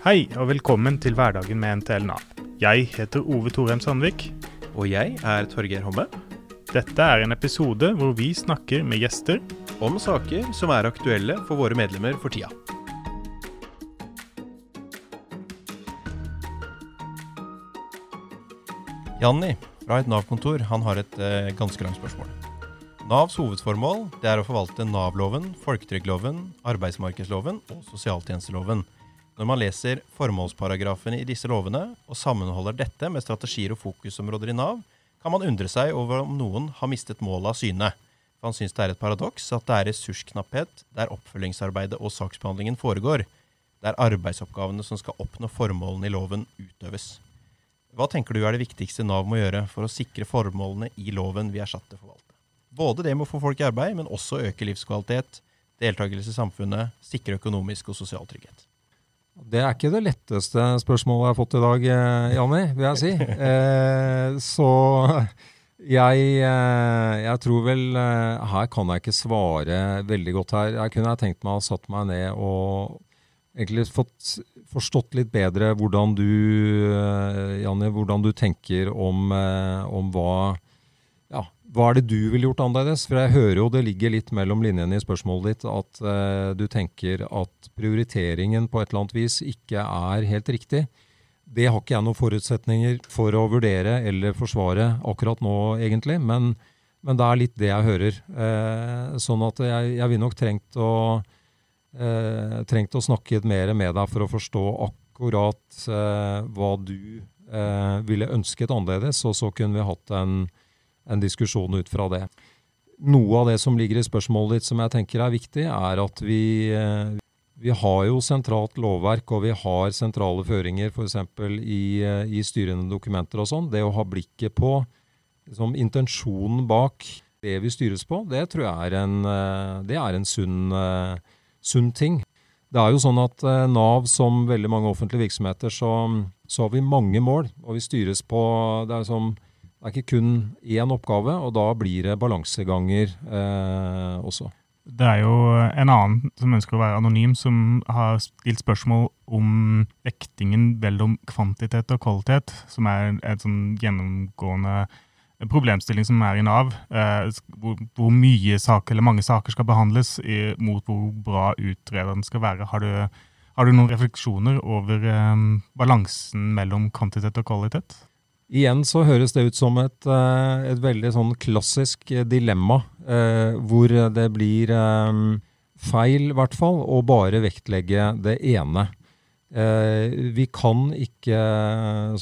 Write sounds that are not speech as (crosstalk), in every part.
Hei og velkommen til Hverdagen med NTL Nav. Jeg heter Ove Torheim Sandvik. Og jeg er Torgeir Homme. Dette er en episode hvor vi snakker med gjester Om saker som er aktuelle for våre medlemmer for tida. Janni fra et Nav-kontor han har et eh, ganske langt spørsmål. Navs hovedformål det er å forvalte Nav-loven, folketrygdloven, arbeidsmarkedsloven og sosialtjenesteloven. Når man leser formålsparagrafene i disse lovene, og sammenholder dette med strategier og fokusområder i Nav, kan man undre seg over om noen har mistet målet av syne. For han syns det er et paradoks at det er ressursknapphet der oppfølgingsarbeidet og saksbehandlingen foregår. Det er arbeidsoppgavene som skal oppnå formålene i loven, utøves. Hva tenker du er det viktigste Nav må gjøre for å sikre formålene i loven vi er satt til å forvalte? Både det med å få folk i arbeid, men også øke livskvalitet, deltakelse i samfunnet, sikre økonomisk og sosial trygghet. Det er ikke det letteste spørsmålet jeg har fått i dag, eh, Janni, vil jeg si. (laughs) Eh, så jeg, eh, jeg, tror vel eh, Her kan jeg ikke svare veldig godt her. Jeg kunne tenkt meg å ha satt meg ned og egentlig fått forstått litt bedre hvordan du, Janni, hvordan du tenker om, om hva hva er det du ville gjort annerledes? For jeg hører jo det ligger litt mellom linjene i spørsmålet ditt at eh, du tenker at prioriteringen på et eller annet vis ikke er helt riktig. Det har ikke jeg noen forutsetninger for å vurdere eller forsvare akkurat nå, egentlig. Men, men det er litt det jeg hører. Eh, sånn at jeg, jeg vil nok trengt å, eh, trengt å snakke mer med deg for å forstå akkurat hva du ville ønsket annerledes, og så kunne vi hatt en en diskusjon ut fra det. Noe av det som ligger i spørsmålet ditt som jeg tenker er viktig, er at vi, eh, vi har jo sentralt lovverk og vi har sentrale føringer f.eks. I, eh, i styrende dokumenter og sånn. Det å ha blikket på liksom, intensjonen bak det vi styres på, det tror jeg er en, eh, det er en sunn, sunn ting. Det er jo sånn at Nav, som veldig mange offentlige virksomheter, så, så har vi mange mål. Og vi styres på Det er som det er ikke kun én oppgave, og da blir det balanseganger eh, også. Det er jo en annen som ønsker å være anonym, som har stilt spørsmål om vektingen mellom kvantitet og kvalitet, som er en sånn gjennomgående problemstilling som er i Nav. Eh, hvor, hvor, mye saker, eller mange saker skal behandles i, mot hvor bra utrederen skal være. Har du, har du noen refleksjoner over eh, balansen mellom kvantitet og kvalitet? Igjen så høres det ut som et, eh, et veldig sånn klassisk eh, dilemma, eh, hvor det blir feil, i hvert fall, å bare vektlegge det ene. Vi kan ikke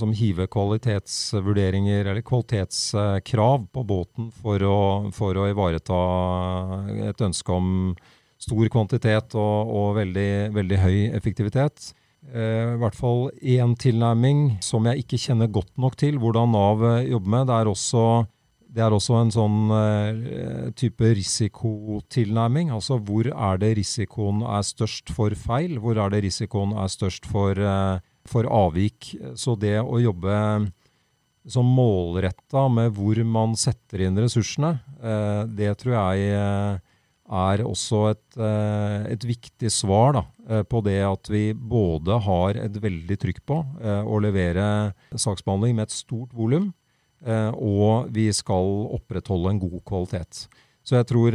som hive kvalitetsvurderinger eller kvalitetskrav på båten for å, for å ivareta et ønske om stor kvantitet og, og veldig, veldig høy effektivitet. Uh, I hvert fall én tilnærming som jeg ikke kjenner godt nok til hvordan Nav uh, jobber med. Det er også, det er også en sånn uh, type risikotilnærming. Altså hvor er det risikoen er størst for feil? Hvor er det risikoen er størst for, for avvik? Så det å jobbe som målretta med hvor man setter inn ressursene, det tror jeg er også et, et viktig svar da, Eh, på det at vi både har et veldig trykk på eh, å levere saksbehandling med et stort volum, eh, og vi skal opprettholde en god kvalitet. Så jeg tror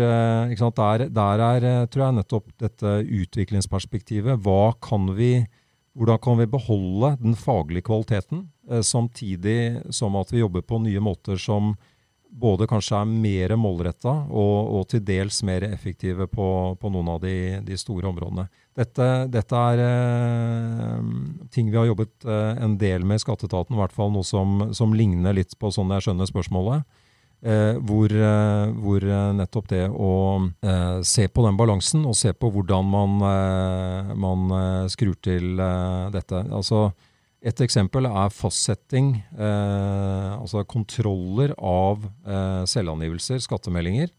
sant, der, der, er tror jeg nettopp dette utviklingsperspektivet. Kan vi, hvordan kan vi beholde den faglige kvaliteten, samtidig som at vi jobber på nye måter som både kanskje er mer målretta og, og, til dels mer effektive på, på noen av de, de store områdene. Dette, dette er eh, ting vi har jobbet eh, en del med i Skatteetaten, i hvert fall noe som, som, ligner litt på sånn jeg skjønner spørsmålet. Eh, hvor, eh, hvor, eh, nettopp det å eh, se på den balansen, og se på hvordan man, man skrur til dette. Altså, et eksempel er fastsetting, altså kontroller av selvangivelser, skattemeldinger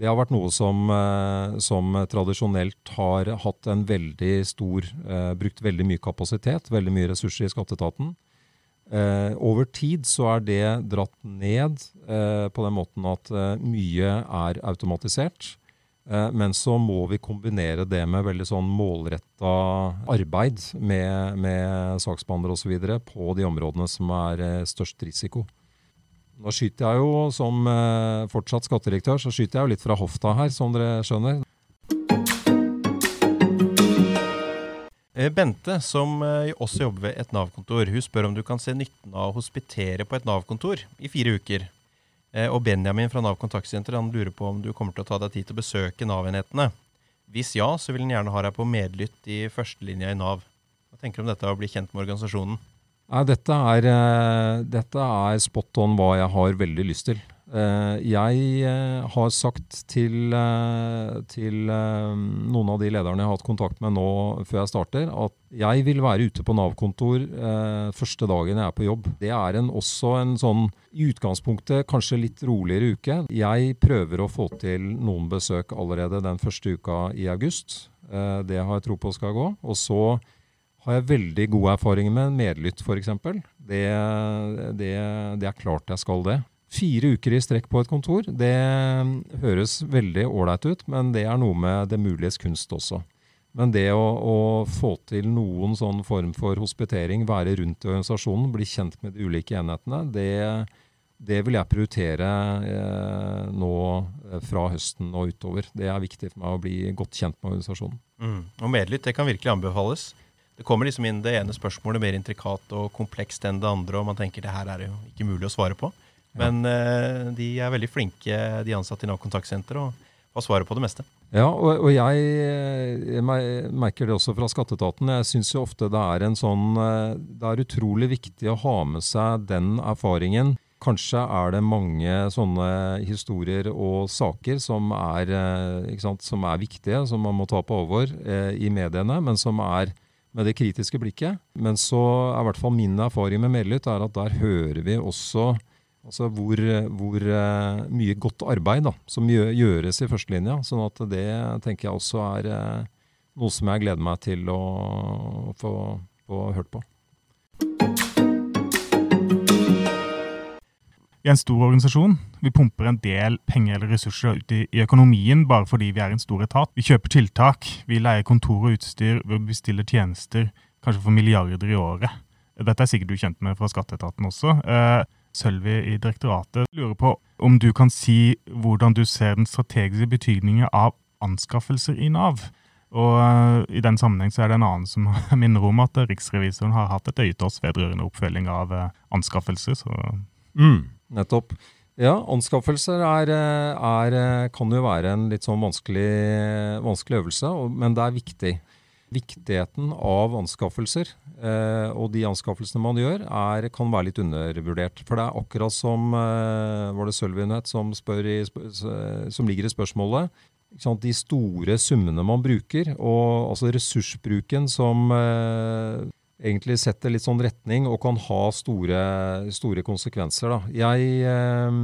det har vært noe som, eh, som, tradisjonelt har hatt en veldig stor eh, Brukt veldig mye kapasitet, veldig mye ressurser i skatteetaten. Eh, over tid så er det dratt ned eh, på den måten at eh, mye er automatisert. Eh, men så må vi kombinere det med veldig sånn målretta arbeid med, med saksbehandlere osv. på de områdene som er eh, størst risiko. Nå skyter jeg jo som eh, fortsatt skattedirektør, så skyter jeg jo litt fra hofta her, som dere skjønner. Bente, som også jobber ved et Nav-kontor, hun spør om du kan se nytten av å hospitere på et Nav-kontor i fire uker. Eh, og Benjamin fra Nav kontaktsenter han lurer på om du kommer til å ta deg tid til å besøke Nav-enhetene. Hvis ja, så vil han gjerne ha deg på medlytt i førstelinja i Nav. Hva tenker du om dette å bli kjent med organisasjonen? Nei, dette er, eh, dette er spot on hva jeg har veldig lyst til. Eh, jeg eh, har sagt til, eh, til, noen av de lederne jeg har hatt kontakt med nå før jeg starter, at jeg vil være ute på Nav-kontor første dagen jeg er på jobb. Det er en, også en sånn i utgangspunktet kanskje litt roligere uke. Jeg prøver å få til noen besøk allerede den første uka i august. Det har jeg tro på skal gå. Og så har jeg veldig gode erfaringer med medlytt, f.eks. Det, det, det er klart jeg skal det. Fire uker i strekk på et kontor, det høres veldig ålreit ut, men det er noe med det muliges kunst også. Men det å, å, få til noen sånn form for hospitering, være rundt i organisasjonen, bli kjent med de ulike enhetene, det, det vil jeg prioritere eh, nå eh, fra høsten og utover. Det er viktig for meg å bli godt kjent med organisasjonen. Mm. Og Medlytt det kan virkelig anbefales. Det kommer liksom inn det ene spørsmålet mer intrikat og komplekst enn det andre, og man tenker det her er jo ikke mulig å svare på. Men uh, de er veldig flinke, de ansatte i Nav kontaktsenter, og har svaret på det meste. Ja, og, og jeg, jeg, merker det også fra skatteetaten. Jeg syns jo ofte det er en sånn eh, Det er utrolig viktig å ha med seg den erfaringen. Kanskje er det mange sånne historier og saker som er, eh, sant, som er viktige, som man må ta på alvor eh, i mediene, men som er med det kritiske blikket. Men så er i hvert fall min erfaring med Medlytt er at der hører vi også Altså hvor, hvor uh, mye godt arbeid da, som gjøres i førstelinja. Sånn at det tenker jeg også er uh, noe som jeg gleder meg til å, få, få hørt på. Vi er en stor organisasjon. Vi pumper en del penger eller ressurser ut i, økonomien bare fordi vi er en stor etat. Vi kjøper tiltak, vi leier kontor og utstyr, vi bestiller tjenester kanskje for milliarder i året. Dette er sikkert du kjent med fra skatteetaten også. Uh, Sølvi i direktoratet lurer på om du kan si hvordan du ser den strategiske betydningen av anskaffelser i Nav. Og uh, I den sammenheng er det en annen som (laughs) minner om at riksrevisoren har hatt et øye til oss vedrørende oppfølging av uh, anskaffelser. Mm, nettopp. Ja, anskaffelser er, er, kan jo være en litt sånn vanskelig, vanskelig øvelse, men det er viktig viktigheten av anskaffelser eh, og de anskaffelsene man gjør, er, kan være litt undervurdert. For det er akkurat som eh, var det Sølvinhet som, i, som ligger i spørsmålet. De store summene man bruker, og altså ressursbruken som eh, egentlig setter litt sånn retning og kan ha store, store konsekvenser. Da. Jeg eh,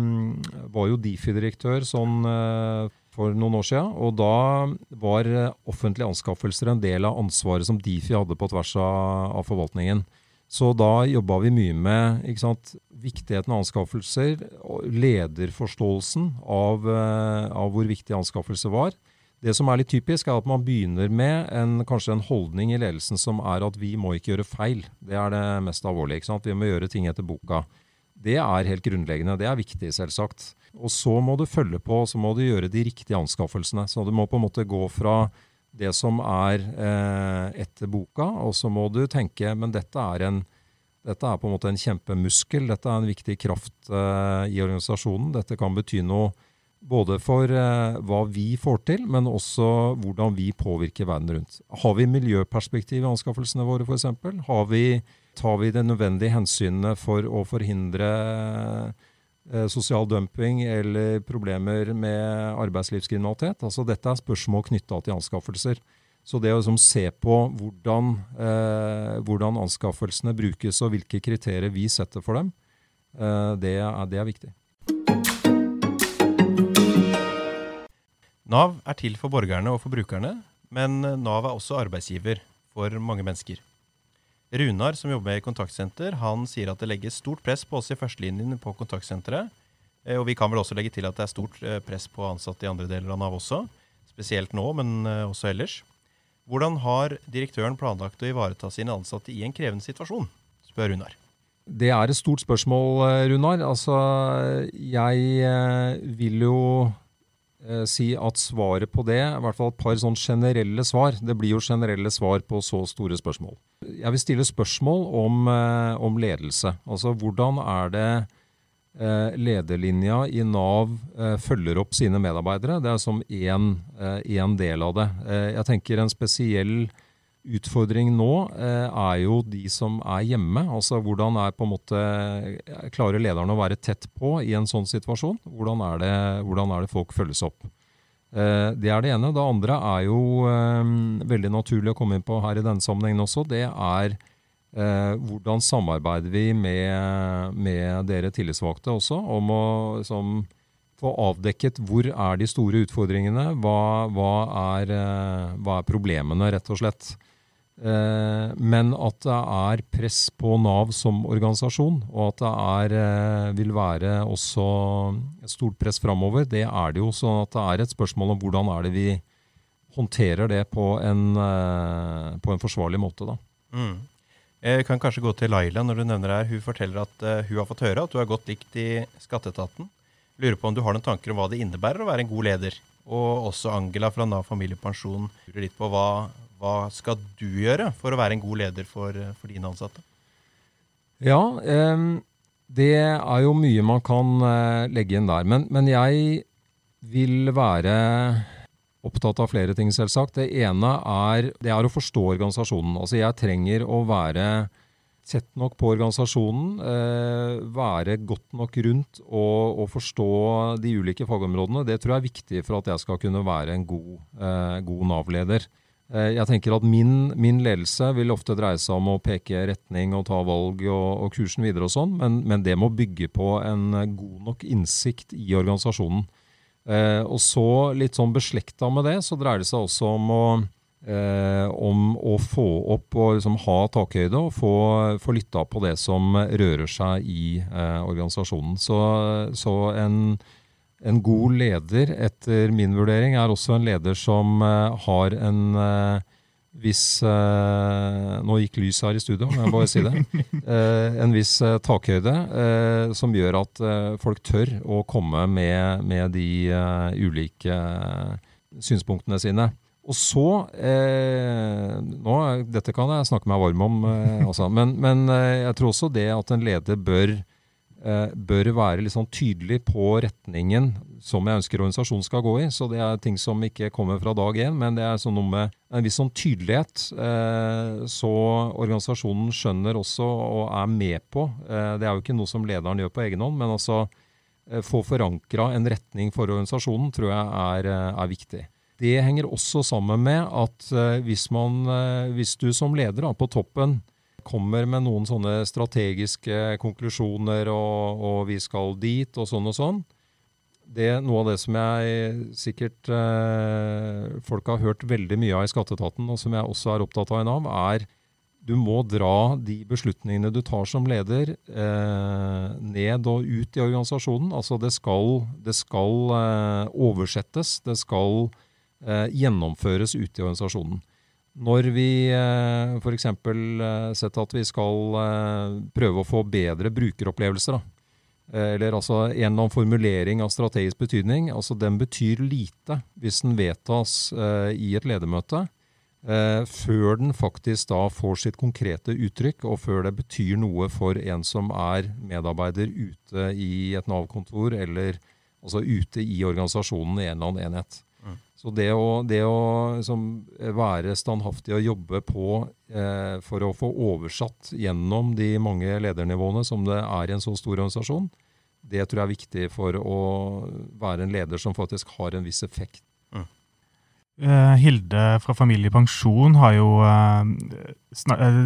var jo Difi-direktør sånn eh, for noen år siden. Og da var eh, offentlige anskaffelser en del av ansvaret som Difi hadde på tvers av, forvaltningen. Så da jobba vi mye med sant, viktigheten av anskaffelser, lederforståelsen av, eh, av, hvor viktig anskaffelse var. Det som er litt typisk, er at man begynner med en, kanskje en holdning i ledelsen som er at vi må ikke gjøre feil. Det er det mest alvorlige. Vi må gjøre ting etter boka. Det er helt grunnleggende. Det er viktig, selvsagt. Og så må du følge på, så må du gjøre de riktige anskaffelsene. Så du må på en måte gå fra det som er eh, etter boka, og så må du tenke men dette er, en, dette er på en måte en kjempemuskel, dette er en viktig kraft eh, i organisasjonen. Dette kan bety noe både for eh, hva vi får til, men også hvordan vi påvirker verden rundt. Har vi miljøperspektiv i anskaffelsene våre f.eks.? Tar vi det nødvendige hensynene for å forhindre Eh, sosial dumping eller problemer med arbeidslivskriminalitet. Altså, dette er spørsmål knytta til anskaffelser. Så det å liksom, se på hvordan, eh, hvordan, anskaffelsene brukes og hvilke kriterier vi setter for dem, eh, det, er, det, er, viktig. Nav er til for borgerne og for brukerne, men Nav er også arbeidsgiver for mange mennesker. Runar, som jobber i kontaktsenter, han sier at det legges stort press på oss i førstelinjen på kontaktsenteret. Eh, og vi kan vel også legge til at det er stort eh, press på ansatte i andre deler av Nav også. spesielt nå, men også ellers. Hvordan har direktøren planlagt å ivareta sine ansatte i en krevende situasjon, spør Runar. Det er et stort spørsmål, Runar. Altså, jeg vil jo eh, si at svaret på det, i hvert fall et par sånn generelle svar Det blir jo generelle svar på så store spørsmål. Jeg vil stille spørsmål om, eh, om ledelse. Altså hvordan er det eh, lederlinja i Nav eh, følger opp sine medarbeidere? Det er som én del av det. Jeg tenker en spesiell utfordring nå er jo de som er hjemme. Altså hvordan er på en måte Klarer lederne å være tett på i en sånn situasjon? Hvordan er det, hvordan er det folk følges opp? Eh, det er det ene. Det andre er jo eh, veldig naturlig å komme inn på her i denne sammenhengen også. Det er eh, hvordan samarbeider vi med, med dere tillitsvalgte også om å som, få avdekket hvor er de store utfordringene, hva, hva, er, hva er problemene, rett og slett. Eh, men at det er press på Nav som organisasjon, og at det er, eh, vil være også et stort press framover, det er det jo. Så det er et spørsmål om hvordan er det vi håndterer det på en, eh, på en forsvarlig måte. da. Mm. Jeg kan kanskje gå til Laila når du nevner det her. Hun forteller at hun har fått høre at du er godt likt i skatteetaten. Lurer på om du har noen tanker om hva det innebærer å være en god leder? Og også Angela fra Nav familiepensjon lurer litt på hva, hva skal du gjøre for å være en god leder for, for dine ansatte? Ja, eh, det er jo mye man kan eh, legge inn der. Men, men, jeg vil være opptatt av flere ting, selvsagt. Det ene er, det er å forstå organisasjonen. Altså jeg trenger å være tett nok på organisasjonen, eh, være godt nok rundt og, og, forstå de ulike fagområdene. Det tror jeg er viktig for at jeg skal kunne være en god, eh, god Nav-leder. Eh, jeg tenker at min, min, ledelse vil ofte dreie seg om å peke retning og ta valg og, og kursen videre og sånn, men, men, det må bygge på en god nok innsikt i organisasjonen. Eh, og så, litt sånn beslekta med det, så dreier det seg også om å, eh, om å få opp og liksom ha takhøyde og få, få lytta på det som rører seg i eh, organisasjonen. Så, så en en god leder, etter min vurdering, er også en leder som uh, har en uh, viss uh, Nå gikk lyset her i studio, men jeg bare si det. (laughs) en viss takhøyde som gjør at folk tør å komme med, med de ulike synspunktene sine. Og så nå, Dette kan jeg snakke meg varm om, altså, men, men jeg tror også det at en leder bør Eh, bør være litt sånn tydelig på retningen som jeg ønsker organisasjonen skal gå i. Så det er ting som ikke kommer fra dag én, men det er sånn noe med en viss sånn tydelighet. Eh, så organisasjonen skjønner også og er med på. Eh, det er jo ikke noe som lederen gjør på egen hånd, men altså få forankra en retning for organisasjonen tror jeg er, er viktig. Det henger også sammen med at hvis, man, hvis du som leder da, på toppen kommer med noen sånne strategiske konklusjoner, og, og, vi skal dit, og sånn og sånn. Det, noe av det som jeg sikkert eh, folk har hørt veldig mye av i skatteetaten, og som jeg også er opptatt av i Nav, er du må dra de beslutningene du tar som leder, eh, ned og ut i organisasjonen. Altså det skal, det skal eh, oversettes, det skal eh, gjennomføres ute i organisasjonen. Når vi eh, f.eks. setter sett at vi skal eh, prøve å få bedre brukeropplevelser, da. eller altså en eller annen formulering av strategisk betydning, altså den betyr lite hvis den vedtas i et ledermøte. før den faktisk da får sitt konkrete uttrykk, og før det betyr noe for en som er medarbeider ute i et Nav-kontor, eller altså ute i organisasjonen i en eller annen enhet. Så det å, det å liksom, være standhaftig og jobbe på eh, for å få oversatt gjennom de mange ledernivåene som det er i en så stor organisasjon, det tror jeg er viktig for å være en leder som faktisk har en viss effekt. Mm. Uh, Hilde fra Familiepensjon har jo uh,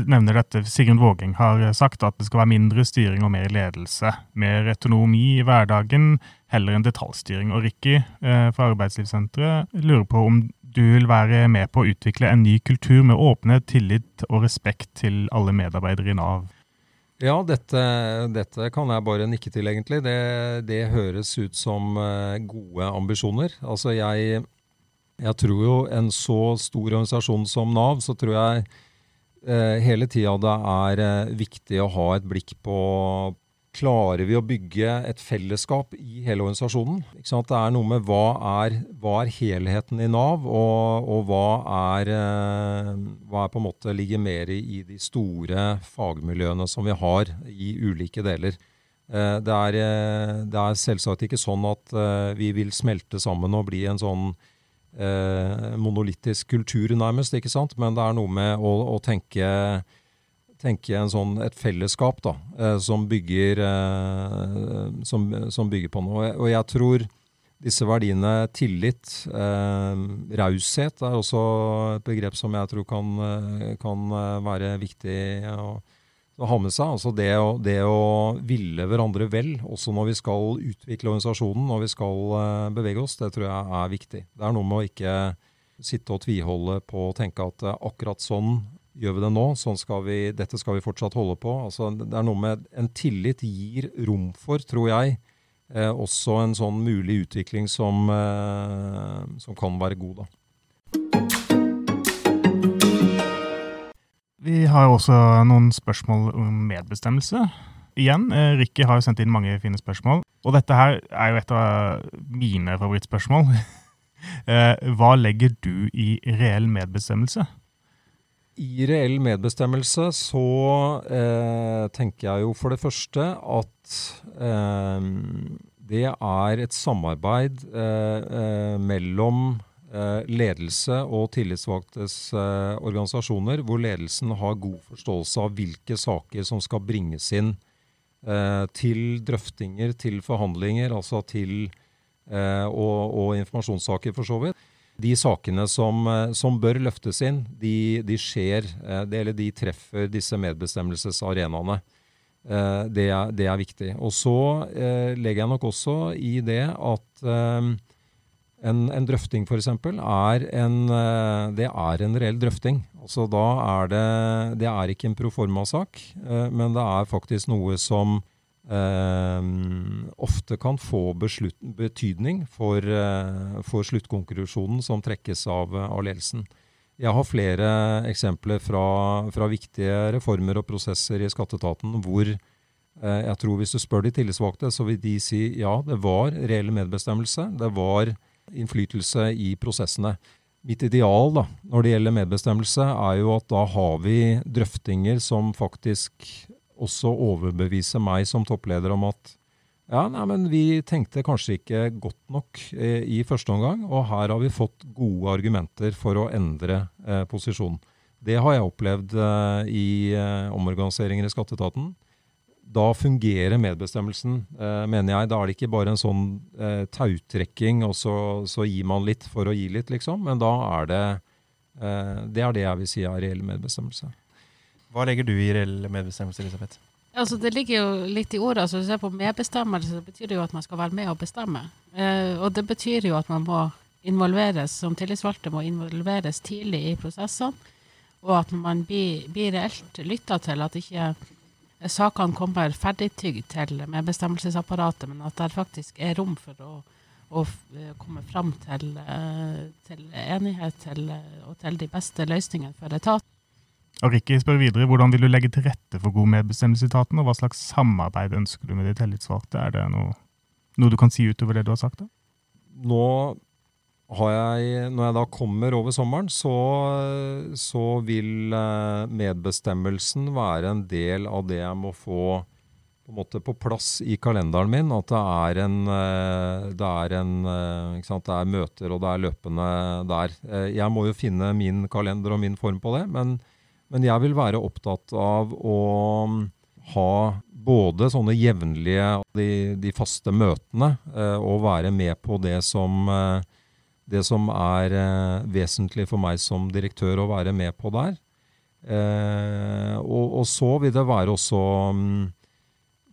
nevner dette. Sigrun Vågeng har sagt at det skal være mindre styring og mer ledelse. Mer autonomi i hverdagen, heller en detaljstyring. Og Ricky eh, fra Arbeidslivssenteret lurer på om du vil være med på å utvikle en ny kultur med åpenhet, tillit og respekt til alle medarbeidere i Nav. Ja, dette, dette, kan jeg bare nikke til, egentlig. Det, det høres ut som gode ambisjoner. Altså, jeg Jeg tror jo en så stor organisasjon som Nav, så tror jeg eh, hele tida det er eh, viktig å ha et blikk på Klarer vi å bygge et fellesskap i hele organisasjonen? Det er noe med hva er, hva er helheten i Nav, og, og hva, er, eh, hva er på en måte ligger mer i, de store fagmiljøene som vi har i ulike deler. Eh, det er, eh, det er, selvsagt ikke sånn at vi vil smelte sammen og bli en sånn monolittisk kultur, nærmest. ikke sant? Men det er noe med å, å tenke, tenke sånn, et fellesskap da, eh, som, bygger, eh, som, som, bygger, på noe. Og jeg tror disse verdiene tillit, raushet er også et begrep som jeg tror kan, kan være viktig. å å ha med seg. Altså det å, det å, ville hverandre vel, også når vi skal utvikle organisasjonen, når vi skal bevege oss, det tror jeg er viktig. Det er noe med å ikke sitte og tviholde på å tenke at akkurat sånn gjør vi det nå, sånn skal vi, dette skal vi fortsatt holde på. Altså, det er noe med En tillit gir rom for, tror jeg, eh, også en sånn mulig utvikling som, som kan være god. da. Vi har også noen spørsmål om medbestemmelse. Igjen, eh, Rikke har jo sendt inn mange fine spørsmål. Og dette her er jo et av mine favorittspørsmål. (laughs) Eh, hva legger du i reell medbestemmelse? I reell medbestemmelse så eh, tenker jeg jo for det første at eh, det er et samarbeid eh, eh mellom Eh, ledelse og tillitsvalgtes eh, organisasjoner, hvor ledelsen har god forståelse av hvilke saker som skal bringes inn til drøftinger, til forhandlinger, altså til og, og, informasjonssaker, for så vidt. De sakene som, som bør løftes inn, de, de skjer, det, eller de treffer disse medbestemmelsesarenaene. Det er, det er viktig. Og så legger jeg nok også i det at en, en drøfting f.eks. Er eh, det er en reell drøfting. Altså da er det, det er ikke en proforma-sak, eh, men det er faktisk noe som eh, ofte kan få beslut, betydning for, eh, for, sluttkonklusjonen som trekkes av, av, ledelsen. Jeg har flere eksempler fra, fra, viktige reformer og prosesser i skatteetaten hvor eh, jeg tror hvis du spør de tillitsvalgte, så vil de si ja, det var reell medbestemmelse. Det var innflytelse i prosessene. Mitt ideal da, når det gjelder medbestemmelse, er jo at da har vi drøftinger som faktisk også overbevise meg som toppleder om at ja, nei, men vi tenkte kanskje ikke godt nok eh, i første omgang, og her har vi fått gode argumenter for å endre eh, posisjon. Det har jeg opplevd eh, i eh, omorganiseringer i skatteetaten da fungerer medbestemmelsen, eh, mener jeg. Da er det ikke bare en sånn eh, tautrekking, og så, så, gir man litt for å gi litt, liksom. Men da er det Det er det jeg vil si er reell medbestemmelse. Hva legger du i reell medbestemmelse, Elisabeth? Altså, det ligger jo litt i ordet. altså Hvis du ser på medbestemmelse, så betyr det jo at man skal være med og bestemme. Eh, og det betyr jo at man må involveres, som tillitsvalgte må involveres tidlig i prosessene. Og at man blir, blir reelt lytta til. At ikke sakene kommer ferdigtygd til medbestemmelsesapparatet, men at det faktisk er rom for å, å komme fram til, eh, til enighet til, og til de beste løsningene for etaten. Og Rikke spør videre, Hvordan vil du legge til rette for god medbestemmelse i etaten, og hva slags samarbeid ønsker du med de tillitsvalgte? Er det noe, noe, du kan si utover det du har sagt? da? Nå har jeg, når jeg da kommer over sommeren, så, så, vil eh, medbestemmelsen være en del av det jeg må få på, en måte på plass i kalenderen min. At det er, en, eh, det, er en, ikke sant, det er møter og det er løpende der. Jeg må jo finne min kalender og min form på det, men, men jeg vil være opptatt av å ha både sånne jevnlige, de, de faste møtene, og være med på det som det som er eh, vesentlig for meg som direktør å være med på der. Eh, og, og, så vil det være også um,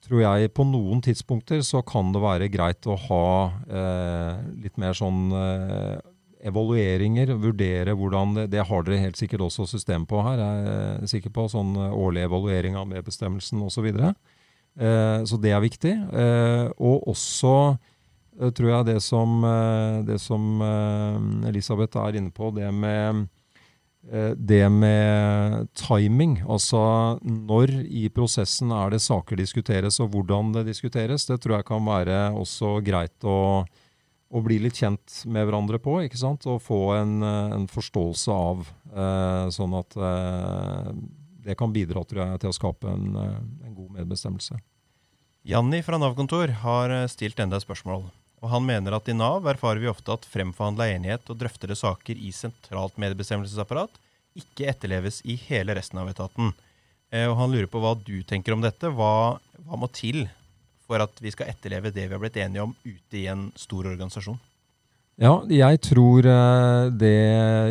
Tror jeg på noen tidspunkter så kan det være greit å ha eh, litt mer sånn eh, evalueringer. Vurdere hvordan det, det har dere helt sikkert også system på her. Jeg er sikker på sånn årlig evaluering av medbestemmelsen osv. Så, videre. eh, så det er viktig. Eh, og også eh, tror jeg det som, uh, det som Elisabeth er inne på, det med det med timing, altså når i prosessen er det saker diskuteres, og hvordan det diskuteres, det tror jeg kan være også greit å, å bli litt kjent med hverandre på. ikke sant? Og få en, en forståelse av, sånn at det kan bidra jeg, til å skape en, en god medbestemmelse. Janni fra Nav-kontor har eh, stilt enda et spørsmål. Og han mener at i Nav erfarer vi ofte at fremforhandla enighet og drøftede saker i sentralt medbestemmelsesapparat ikke etterleves i hele resten av etaten. Eh, og han lurer på hva du tenker om dette. Hva, hva må til for at vi skal etterleve det vi har blitt enige om ute i en stor organisasjon? Ja, jeg tror eh, det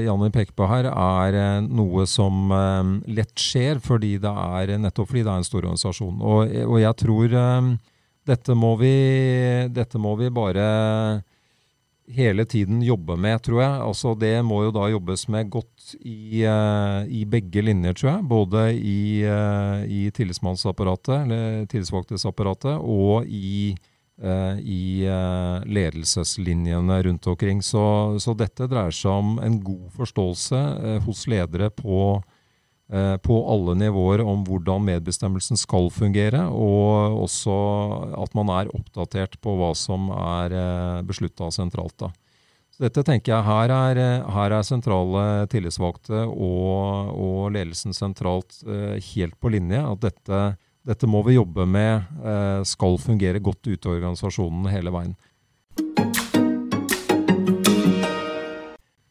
Janni peker på her, er eh, noe som eh, lett skjer fordi det er nettopp fordi det er en stor organisasjon. Og, og jeg tror dette må, vi, dette må vi bare hele tiden jobbe med, tror jeg. Altså, det må jo da jobbes med godt i, i begge linjer, tror jeg. Både i, i tillitsmannsapparatet, eller tillitsvalgtesapparatet, og i uh, i ledelseslinjene rundt omkring. Så, så, dette dreier seg om en god forståelse hos ledere på, på alle nivåer om hvordan medbestemmelsen skal fungere, og også at man er oppdatert på hva som er beslutta sentralt. Så dette tenker jeg her er, her er sentrale tillitsvalgte og, og, ledelsen sentralt helt på linje. At dette dette må vi jobbe med eh, skal fungere godt ute i organisasjonen hele veien.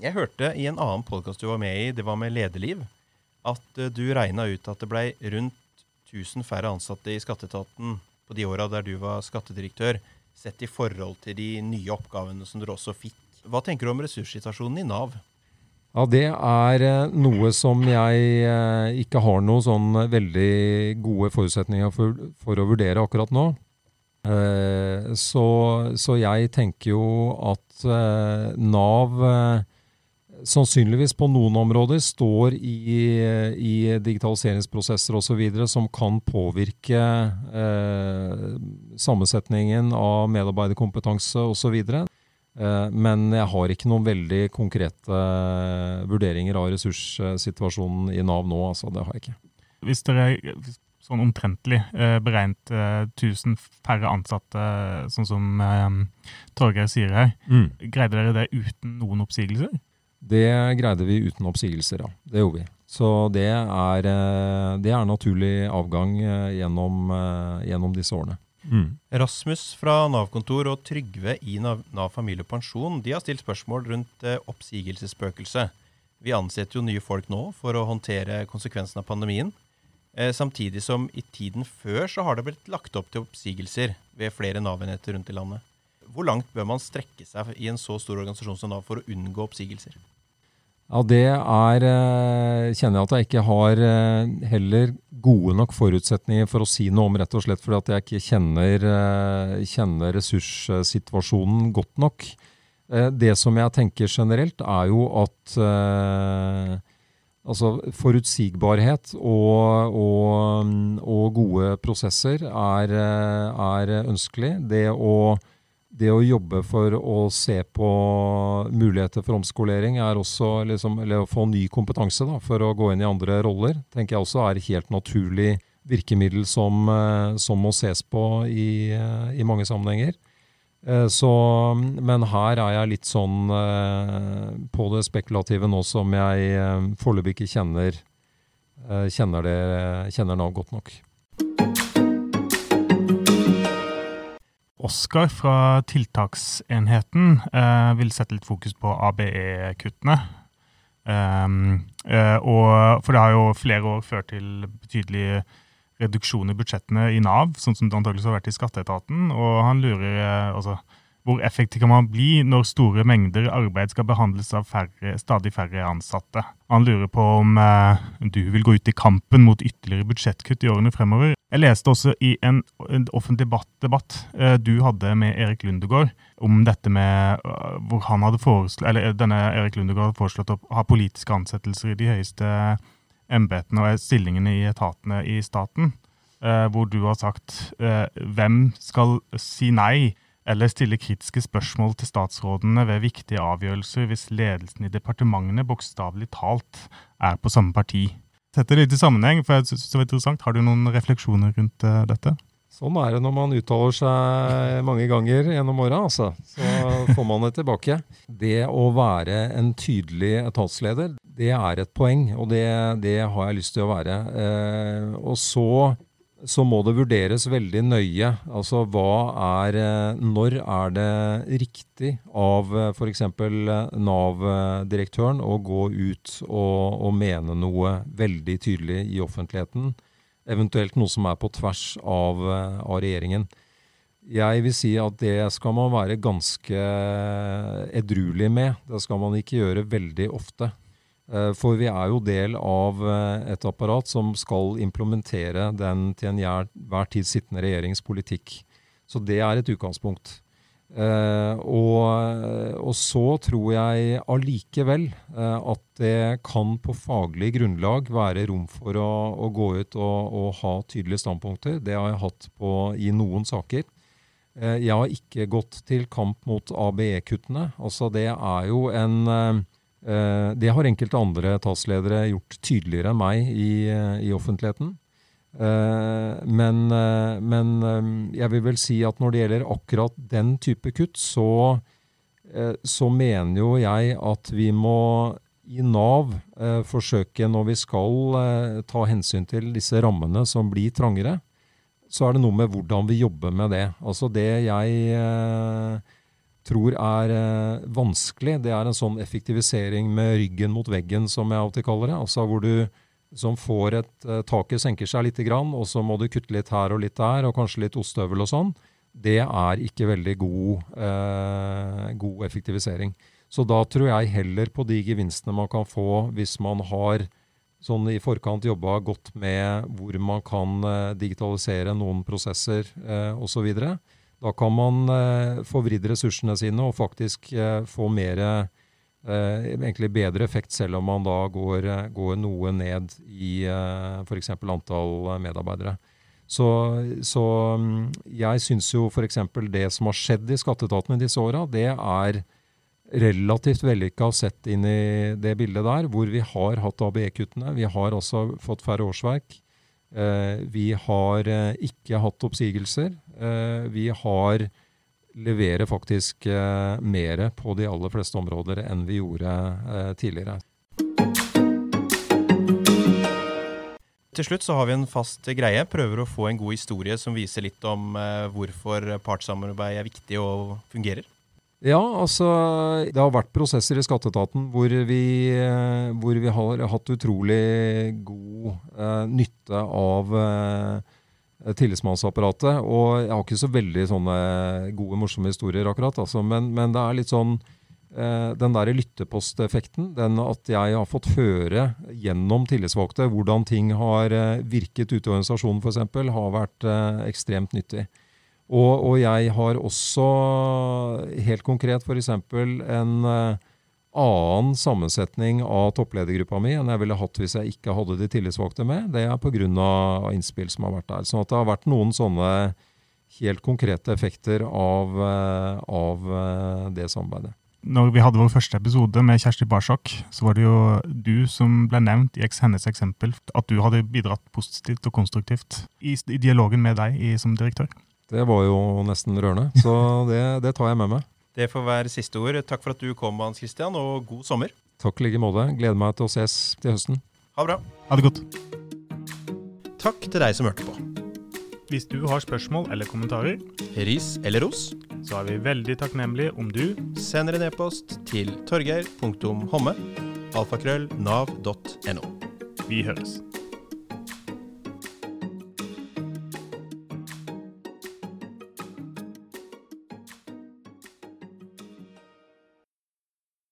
Jeg hørte i en annen podkast du var med i, det var med Lederliv, at eh, du regna ut at det ble rundt 1000 færre ansatte i skatteetaten på de åra der du var skattedirektør, sett i forhold til de nye oppgavene som dere også fikk. Hva tenker du om ressurssituasjonen i Nav? Ja, det er eh, noe som jeg eh, ikke har noen sånn veldig gode forutsetninger for, for å vurdere akkurat nå. Så, så, jeg tenker jo at Nav sannsynligvis på noen områder står i, i digitaliseringsprosesser osv. som kan påvirke eh, sammensetningen av medarbeiderkompetanse osv. Eh, men jeg har ikke noen veldig konkrete eh, vurderinger av ressurssituasjonen i Nav nå. altså Det har jeg ikke. Hvis dere sånn omtrentlig eh, beregnet 1000 færre ansatte, sånn som Torgeir sier her, mm. greide dere det uten noen oppsigelser? Det greide vi uten oppsigelser, ja. Det gjorde vi. Så det er, det er naturlig avgang gjennom, gjennom disse årene. Mm. Rasmus fra Nav-kontor og Trygve i Nav, Nav familie og pensjon de har stilt spørsmål rundt eh, oppsigelsesspøkelset. Vi ansetter jo nye folk nå for å håndtere konsekvensen av pandemien. Eh, samtidig som i tiden før så har det blitt lagt opp til oppsigelser ved flere Nav-enheter rundt i landet. Hvor langt bør man strekke seg i en så stor organisasjon som Nav for å unngå oppsigelser? Ja, det er eh, Kjenner jeg at jeg ikke har eh, heller gode nok forutsetninger for å si noe om, rett og slett fordi at jeg ikke kjenner, eh, kjenner ressurssituasjonen godt nok. Det som jeg tenker generelt, er jo at altså forutsigbarhet og, og, og, gode prosesser er, er ønskelig. Det å det å jobbe for å se på muligheter for omskolering, er liksom, eller å få ny kompetanse da, for å gå inn i andre roller, tenker jeg også er helt naturlig virkemiddel som, eh, som må ses på i, eh, i mange sammenhenger. Eh, så, men her er jeg litt sånn på det spekulative nå som jeg foreløpig ikke kjenner, kjenner, det, kjenner Nav godt nok. Oskar fra tiltaksenheten eh, vil sette litt fokus på ABE-kuttene. Um, og, for det har jo flere år ført til betydelig reduksjon i budsjettene i Nav, sånn som det antakeligvis har vært i skatteetaten. Og han lurer eh, altså, hvor effektiv kan man bli når store mengder arbeid skal behandles av færre, stadig færre ansatte? Han lurer på om eh, du vil gå ut i kampen mot ytterligere budsjettkutt i årene fremover. Jeg leste også i en, en offentlig debatt, debatt eh, du hadde med Erik Lundegård om dette med uh, hvor han hadde foreslått, eller denne Erik Lundegård hadde foreslått å ha politiske ansettelser i de høyeste embetene og stillingene i etatene i staten. Eh, hvor du har sagt uh, hvem skal si nei eller stille kritiske spørsmål til statsrådene ved viktige avgjørelser hvis ledelsen i departementene bokstavelig talt er på samme parti. Sette det litt i sammenheng, for jeg synes det var interessant. Har du noen refleksjoner rundt uh, dette? Sånn er det når man uttaler seg mange ganger gjennom åra, altså. Så får man det tilbake. Det å være en tydelig etatsleder, det er et poeng, og det, det har jeg lyst til å være. Eh, og så så må det vurderes veldig nøye. Altså hva er eh, Når er det riktig av eh, f.eks. Eh, Nav-direktøren å gå ut og, og, mene noe veldig tydelig i offentligheten? Eventuelt noe som er på tvers av, av regjeringen. Jeg vil si at det skal man være ganske edruelig med. Det skal man ikke gjøre veldig ofte. Eh, for vi er jo del av eh, et apparat som skal implementere den til enhver tid sittende regjerings politikk. Så det er et utgangspunkt. Uh, og, og, så tror jeg allikevel at det kan på faglig grunnlag være rom for å, å gå ut og, og, ha tydelige standpunkter. Det har jeg hatt på, i noen saker. Jeg har ikke gått til kamp mot ABE-kuttene. Altså det er jo en Eh, det har enkelte andre etatsledere gjort tydeligere enn meg i, eh, i offentligheten. Eh, men, men, jeg vil vel si at når det gjelder akkurat den type kutt, så, så mener jo jeg at vi må i Nav forsøke, når vi skal ta hensyn til disse rammene som blir trangere, så er det noe med hvordan vi jobber med det. Altså det jeg tror er eh, vanskelig, det er en sånn effektivisering med ryggen mot veggen, som jeg alltid kaller det. Altså hvor du som får et eh, Taket senker seg litt, og så må du kutte litt her og litt der, og kanskje litt ostehøvel og sånn. Det er ikke veldig god, eh, god effektivisering. Så da tror jeg heller på de gevinstene man kan få hvis man har sånn i forkant jobba godt med hvor man kan eh, digitalisere noen prosesser eh, osv. Da kan man eh, forvride ressursene sine og faktisk eh, få mer, eh, egentlig bedre effekt, selv om man da går, eh, går noe ned i eh, f.eks. antall medarbeidere. Så, så mm, jeg syns jo f.eks. det som har skjedd i skatteetaten i disse åra, det er relativt vellykka sett inn i det bildet der, hvor vi har hatt ABE-kuttene. Vi har også fått færre årsverk. Eh, vi har eh, ikke hatt oppsigelser. Eh, vi har leverer faktisk mer på de aller fleste områder enn vi gjorde tidligere. Til slutt så har vi en fast greie. Prøver å få en god historie som viser litt om hvorfor partssamarbeid er viktig og fungerer. Ja, altså det har vært prosesser i skatteetaten hvor vi, eh, hvor vi har hatt utrolig god eh, nytte av eh, tillitsmannsapparatet. Og jeg har ikke så veldig sånne gode, morsomme historier akkurat, altså, men, men, det er litt sånn eh, den der lytteposteffekten, den at jeg har fått høre gjennom tillitsvalgte hvordan ting har eh, virket ute i organisasjonen f.eks., har vært eh, ekstremt nyttig. Og, og, jeg har også helt konkret f.eks. en uh, annen sammensetning av toppledergruppa mi enn jeg ville hatt hvis jeg ikke hadde de tillitsvalgte med. Det er pga. innspill som har vært der. Så det har vært noen sånne helt konkrete effekter av, uh, av uh, det samarbeidet. Når vi hadde vår første episode med Kjersti Barsok, så var det jo du som ble nevnt i hennes eksempel. At du hadde bidratt positivt og konstruktivt i, dialogen med deg som direktør. Det var jo nesten rørende, så (laughs) det, det tar jeg med meg. Det får være siste ord. Takk for at du kom, Hans Christian, og god sommer. Takk i like måte. Gleder meg til å ses til høsten. Ha det bra. Ha det godt. Takk til deg som hørte på. Hvis du har spørsmål eller kommentarer, ris eller ros, så er vi veldig takknemlige om du sender en e-post til torgeir.homme alfakrøll nav.no. Vi høres.